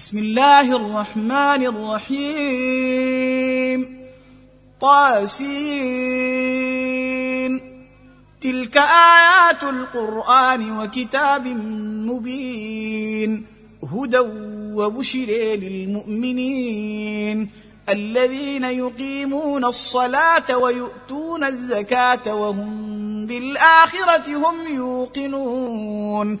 بسم الله الرحمن الرحيم. طاسين. تلك آيات القرآن وكتاب مبين. هدى وبشر للمؤمنين. الذين يقيمون الصلاة ويؤتون الزكاة وهم بالآخرة هم يوقنون.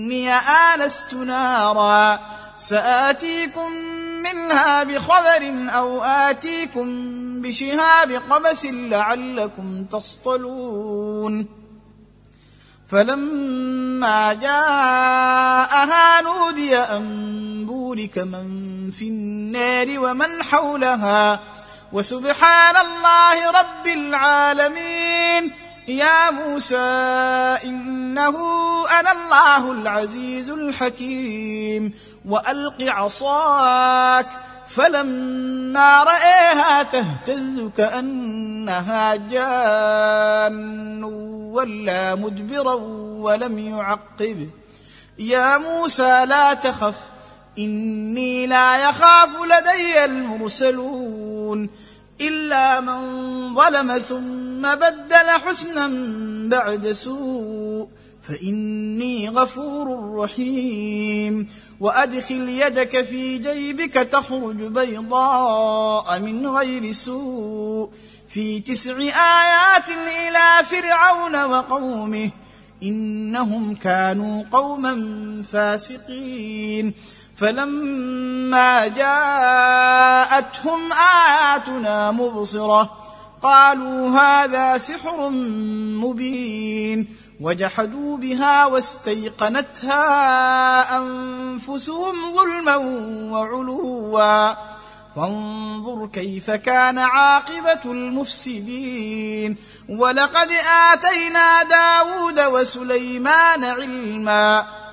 اني انست نارا. سآتيكم منها بخبر أو آتيكم بشهاب قبس لعلكم تصطلون. فلما جاءها نودي أن بورك من في النار ومن حولها. وسبحان الله رب العالمين. يا موسى إنه أنا الله العزيز الحكيم. وألق عصاك فلما رأيها تهتز كأنها جان. ولا مدبرا ولم يعقب. يا موسى لا تخف إني لا يخاف لدي المرسلون. إلا من ظلم ثم بدل حسنا بعد سوء. فإني غفور رحيم. وأدخل يدك في جيبك تخرج بيضاء من غير سوء. في تسع آيات إلى فرعون وقومه إنهم كانوا قوما فاسقين. فلما جاءتهم آياتنا مبصرة قالوا هذا سحر مبين وجحدوا بها واستيقنتها أنفسهم ظلما وعلوا. فانظر كيف كان عاقبة المفسدين. ولقد آتينا داود وسليمان علما.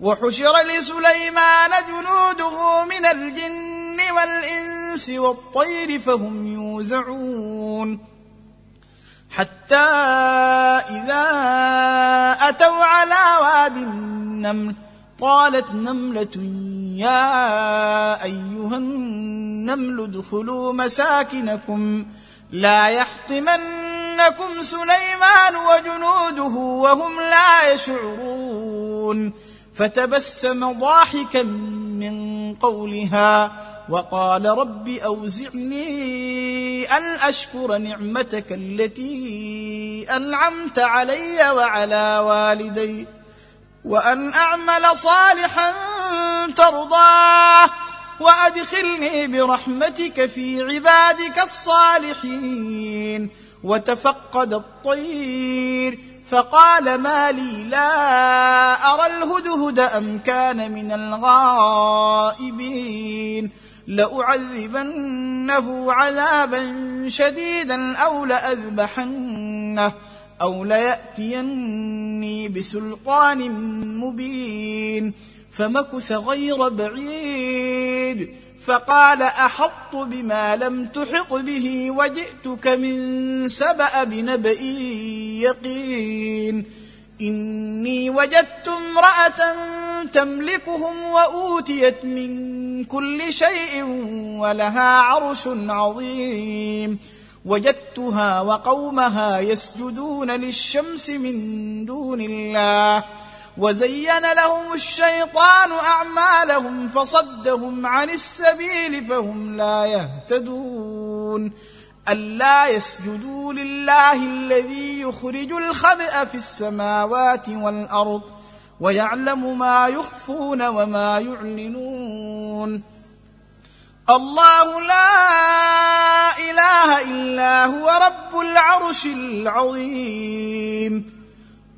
وحشر لسليمان جنوده من الجن والإنس والطير فهم يوزعون. حتى إذا أتوا على واد النمل قالت نملة يا أيها النمل ادخلوا مساكنكم لا يحطمنكم سليمان وجنوده وهم لا يشعرون. فتبسم ضاحكا من قولها وقال رب أوزعني أن أشكر نعمتك التي أنعمت علي وعلى والدي وأن أعمل صالحا ترضاه وأدخلني برحمتك في عبادك الصالحين وتفقد الطير فقال ما لي لا أرى الهدهد أم كان من الغائبين. لأعذبنه عذابا شديدا أو لأذبحنه أو ليأتيني بسلطان مبين. فمكث غير بعيد. فقال أحط بما لم تحط به وجئتك من سبأ بنبأ يقين. إني وجدت امرأة تملكهم وأوتيت من كل شيء ولها عرش عظيم. وجدتها وقومها يسجدون للشمس من دون الله. وزين لهم الشيطان أعمالهم فصدهم عن السبيل فهم لا يهتدون. ألا يسجدوا لله الذي يخرج الخبأ في السماوات والأرض ويعلم ما يخفون وما يعلنون. الله لا إله إلا هو رب العرش العظيم.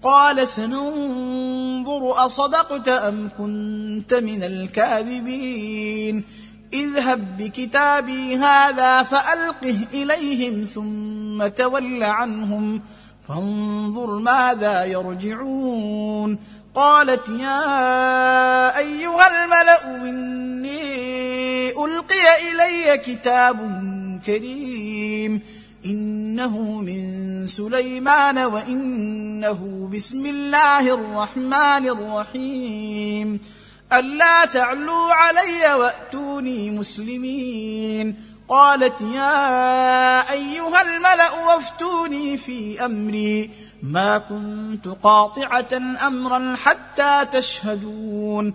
قال سننظر أصدقت أم كنت من الكاذبين. اذهب بكتابي هذا فألقه إليهم ثم تول عنهم فانظر ماذا يرجعون. قالت يا أيها الملأ اني ألقي إلي كتاب كريم. إنه من سليمان وإنه بسم الله الرحمن الرحيم. ألا تعلوا علي وأتوني مسلمين. قالت يا أيها الملأ وافتوني في أمري. ما كنت قاطعة أمرا حتى تشهدون.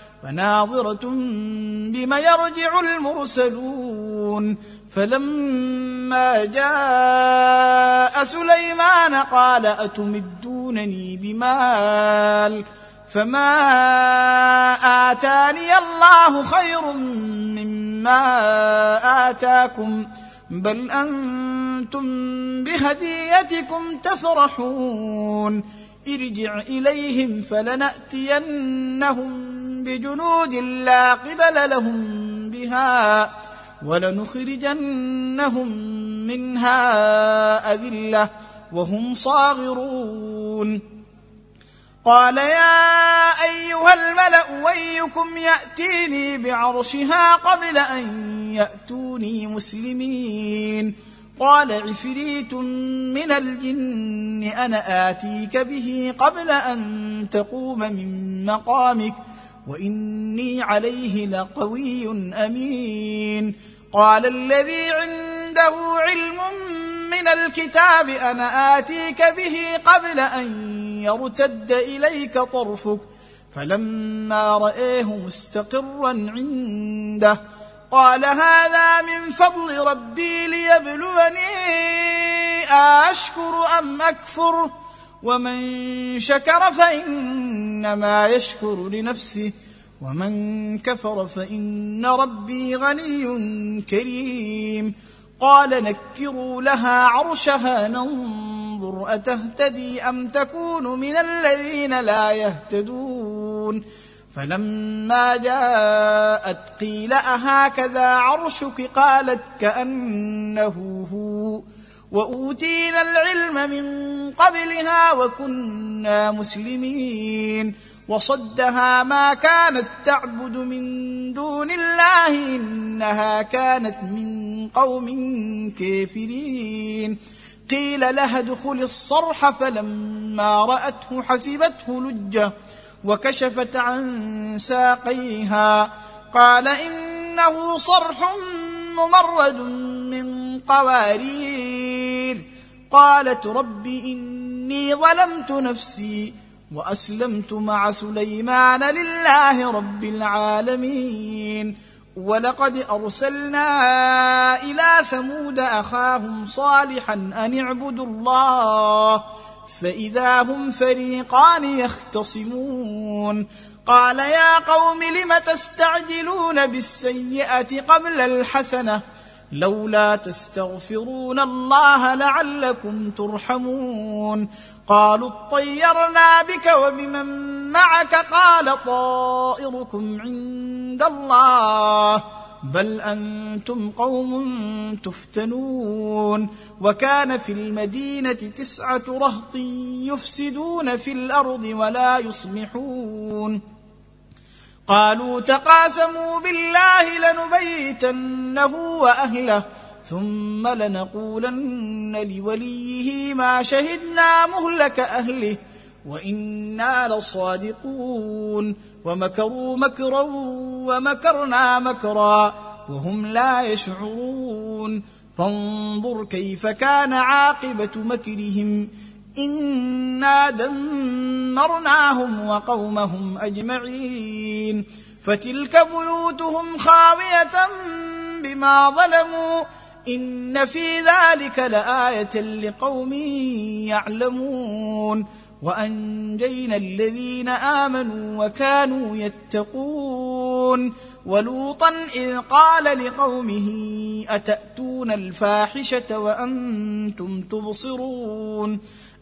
فناظرة بم يرجع المرسلون. فلما جاء سليمان قال أتمدونني بمال؟ فما آتاني الله خير مما آتاكم بل أنتم بهديتكم تفرحون. ارجع إليهم فلنأتينهم بجنود لا قبل لهم بها ولنخرجنهم منها أذلة وهم صاغرون. قال يا أيها الملأ ويكم يأتيني بعرشها قبل أن يأتوني مسلمين. قال عفريت من الجن أنا آتيك به قبل أن تقوم من مقامك. وإني عليه لقوي أمين. قال الذي عنده علم من الكتاب أنا آتيك به قبل أن يرتد إليك طرفك. فلما رآه مستقرا عنده قال هذا من فضل ربي ليبلوني اشكر أم أكفر؟ ومن شكر فإنما يشكر لنفسه ومن كفر فإن ربي غني كريم. قال نكروا لها عرشها ننظر أتهتدي أم تكون من الذين لا يهتدون. فلما جاءت قيل أهكذا عرشك؟ قالت كأنه هو. وأوتينا العلم من قبلها وكنا مسلمين. وصدها ما كانت تعبد من دون الله إنها كانت من قوم كافرين. قيل لها ادخل الصرح فلما رأته حسبته لجة وكشفت عن ساقيها. قال إنه صرح ممرد من قوارير. قالت رب إني ظلمت نفسي وأسلمت مع سليمان لله رب العالمين ولقد أرسلنا إلى ثمود أخاهم صالحا أن اعبدوا الله فإذا هم فريقان يختصمون قال يا قوم لم تستعجلون بالسيئة قبل الحسنة لولا تستغفرون الله لعلكم ترحمون قالوا اطيرنا بك وبمن معك قال طائركم عند الله بل أنتم قوم تفتنون وكان في المدينة تسعة رهط يفسدون في الأرض ولا يصلحون قالوا تقاسموا بالله لنبيتنه وأهله ثم لنقولن لوليه ما شهدنا مهلك أهله وإنا لصادقون ومكروا مكرا ومكرنا مكرا وهم لا يشعرون فانظر كيف كان عاقبة مكرهم انا دمرناهم وقومهم اجمعين فتلك بيوتهم خاويه بما ظلموا ان في ذلك لايه لقوم يعلمون وانجينا الذين امنوا وكانوا يتقون ولوطا اذ قال لقومه اتاتون الفاحشه وأنتم تبصرون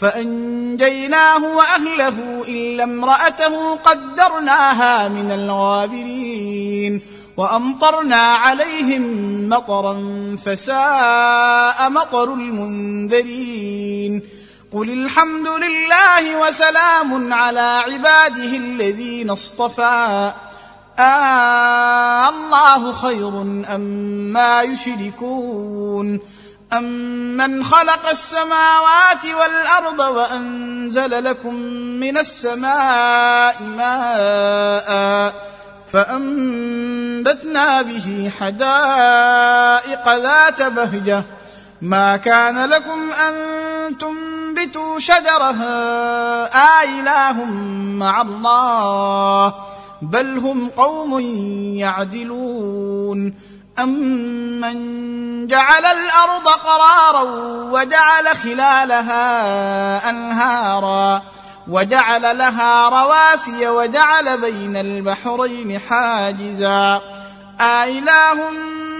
فأنجيناه وأهله إلا امرأته قدرناها من الغابرين وأمطرنا عليهم مطرا فساء مطر المنذرين قل الحمد لله وسلام على عباده الذين اصطفى آه الله خير أما أم يشركون أمن خلق السماوات والأرض وأنزل لكم من السماء ماء فأنبتنا به حدائق ذات بهجة. ما كان لكم أن تنبتوا شجرها آإله مع الله بل هم قوم يعدلون. أمن جعل الأرض قرارا وجعل خلالها أنهارا وجعل لها رواسي وجعل بين البحرين حاجزا آإله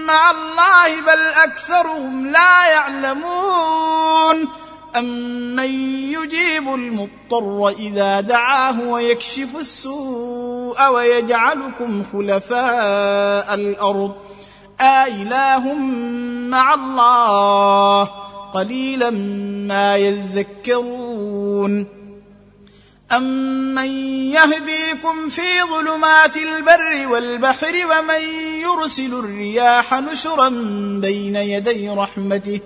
مع الله بل أكثرهم لا يعلمون أمن يجيب المضطر إذا دعاه ويكشف السوء ويجعلكم خلفاء الأرض آإله مع الله قليلا ما يذكرون. أمن يهديكم في ظلمات البر والبحر ومن يرسل الرياح نشرا بين يدي رحمته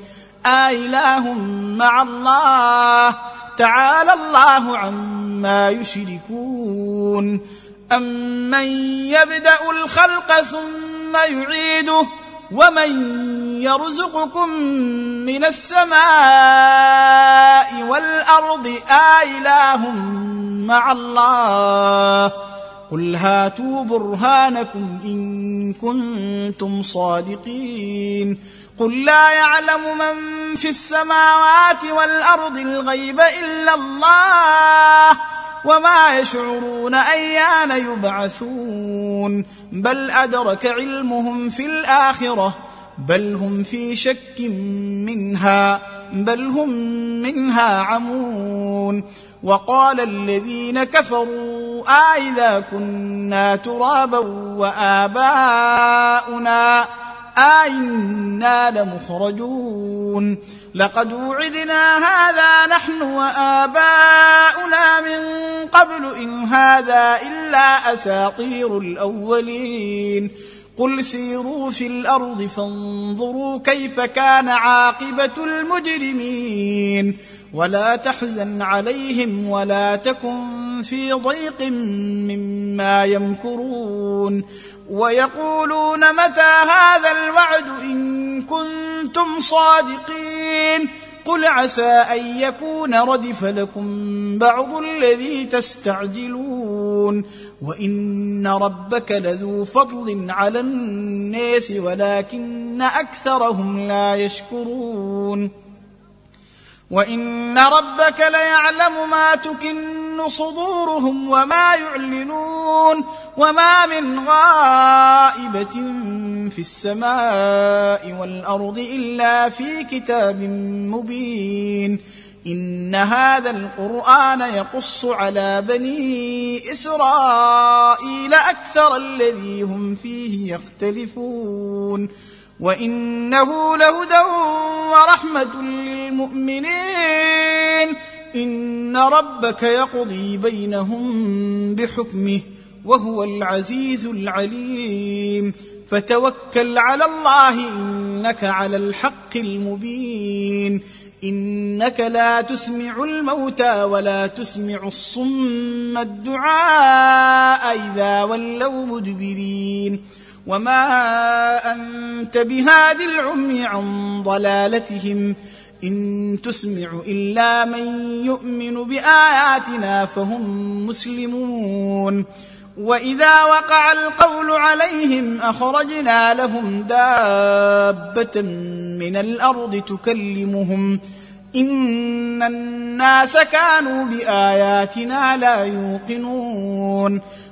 آإله مع الله تعالى الله عما يشركون. أمن يبدأ الخلق ثم يعيده ومن يرزقكم من السماء والأرض آإله مع الله قل هاتوا برهانكم إن كنتم صادقين قل لا يعلم من في السماوات والأرض الغيب إلا الله وما يشعرون أيان يبعثون بل أدرك علمهم في الآخرة بل هم في شك منها بل هم منها عمون وقال الذين كفروا أإذا كنا ترابا وآباؤنا أئنا لمخرجون لقد وعدنا هذا نحن وآباؤنا من قبل إن هذا إلا أساطير الأولين قل سيروا في الأرض فانظروا كيف كان عاقبه المجرمين ولا تحزن عليهم ولا تكن في ضيق مما يمكرون ويقولون متى هذا الوعد إن كنتم صادقين قل عسى أن يكون ردف لكم بعض الذي تستعجلون وإن ربك لذو فضل على الناس ولكن أكثرهم لا يشكرون وان ربك ليعلم ما تكن صدورهم وما يعلنون وما من غائبه في السماء والارض الا في كتاب مبين ان هذا القران يقص على بني اسرائيل أكثر الذي هم فيه يختلفون وانه لهدى ورحمه للمؤمنين ان ربك يقضي بينهم بحكمه وهو العزيز العليم فتوكل على الله انك على الحق المبين انك لا تسمع الموتى ولا تسمع الصم الدعاء اذا ولوا مدبرين وما انت بهاد العمي عن ضلالتهم ان تسمع الا من يؤمن باياتنا فهم مسلمون واذا وقع القول عليهم اخرجنا لهم دابه من الأرض تكلمهم ان الناس كانوا باياتنا لا يوقنون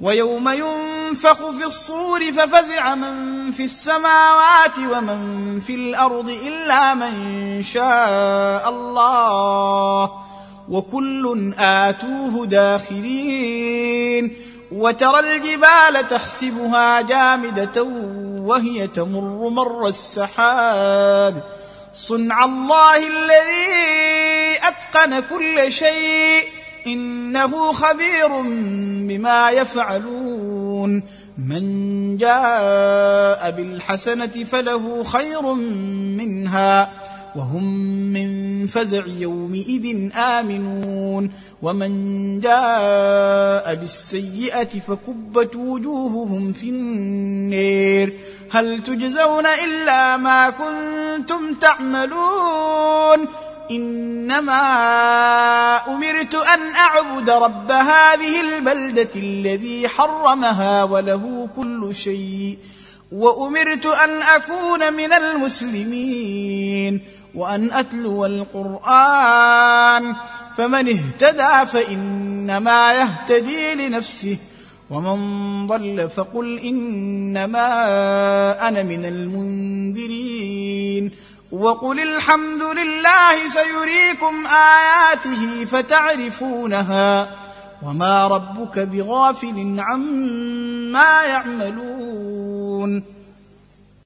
ويوم ينفخ في الصور ففزع من في السماوات ومن في الأرض إلا من شاء الله وكل آتوه داخرين وترى الجبال تحسبها جامدة وهي تمر مر السحاب صنع الله الذي أتقن كل شيء إنه خبير بما يفعلون. من جاء بالحسنة فله خير منها وهم من فزع يومئذ آمنون. ومن جاء بالسيئة فكبت وجوههم في النير. هل تجزون إلا ما كنتم تعملون؟ إنما أمرت أن أعبد رب هذه البلدة الذي حرمها وله كل شيء وأمرت أن أكون من المسلمين وأن أتلو القرآن فمن اهتدى فإنما يهتدي لنفسه ومن ضل فقل إنما أنا من المنذرين. وقل الحمد لله سيريكم آياته فتعرفونها وما ربك بغافل عما يعملون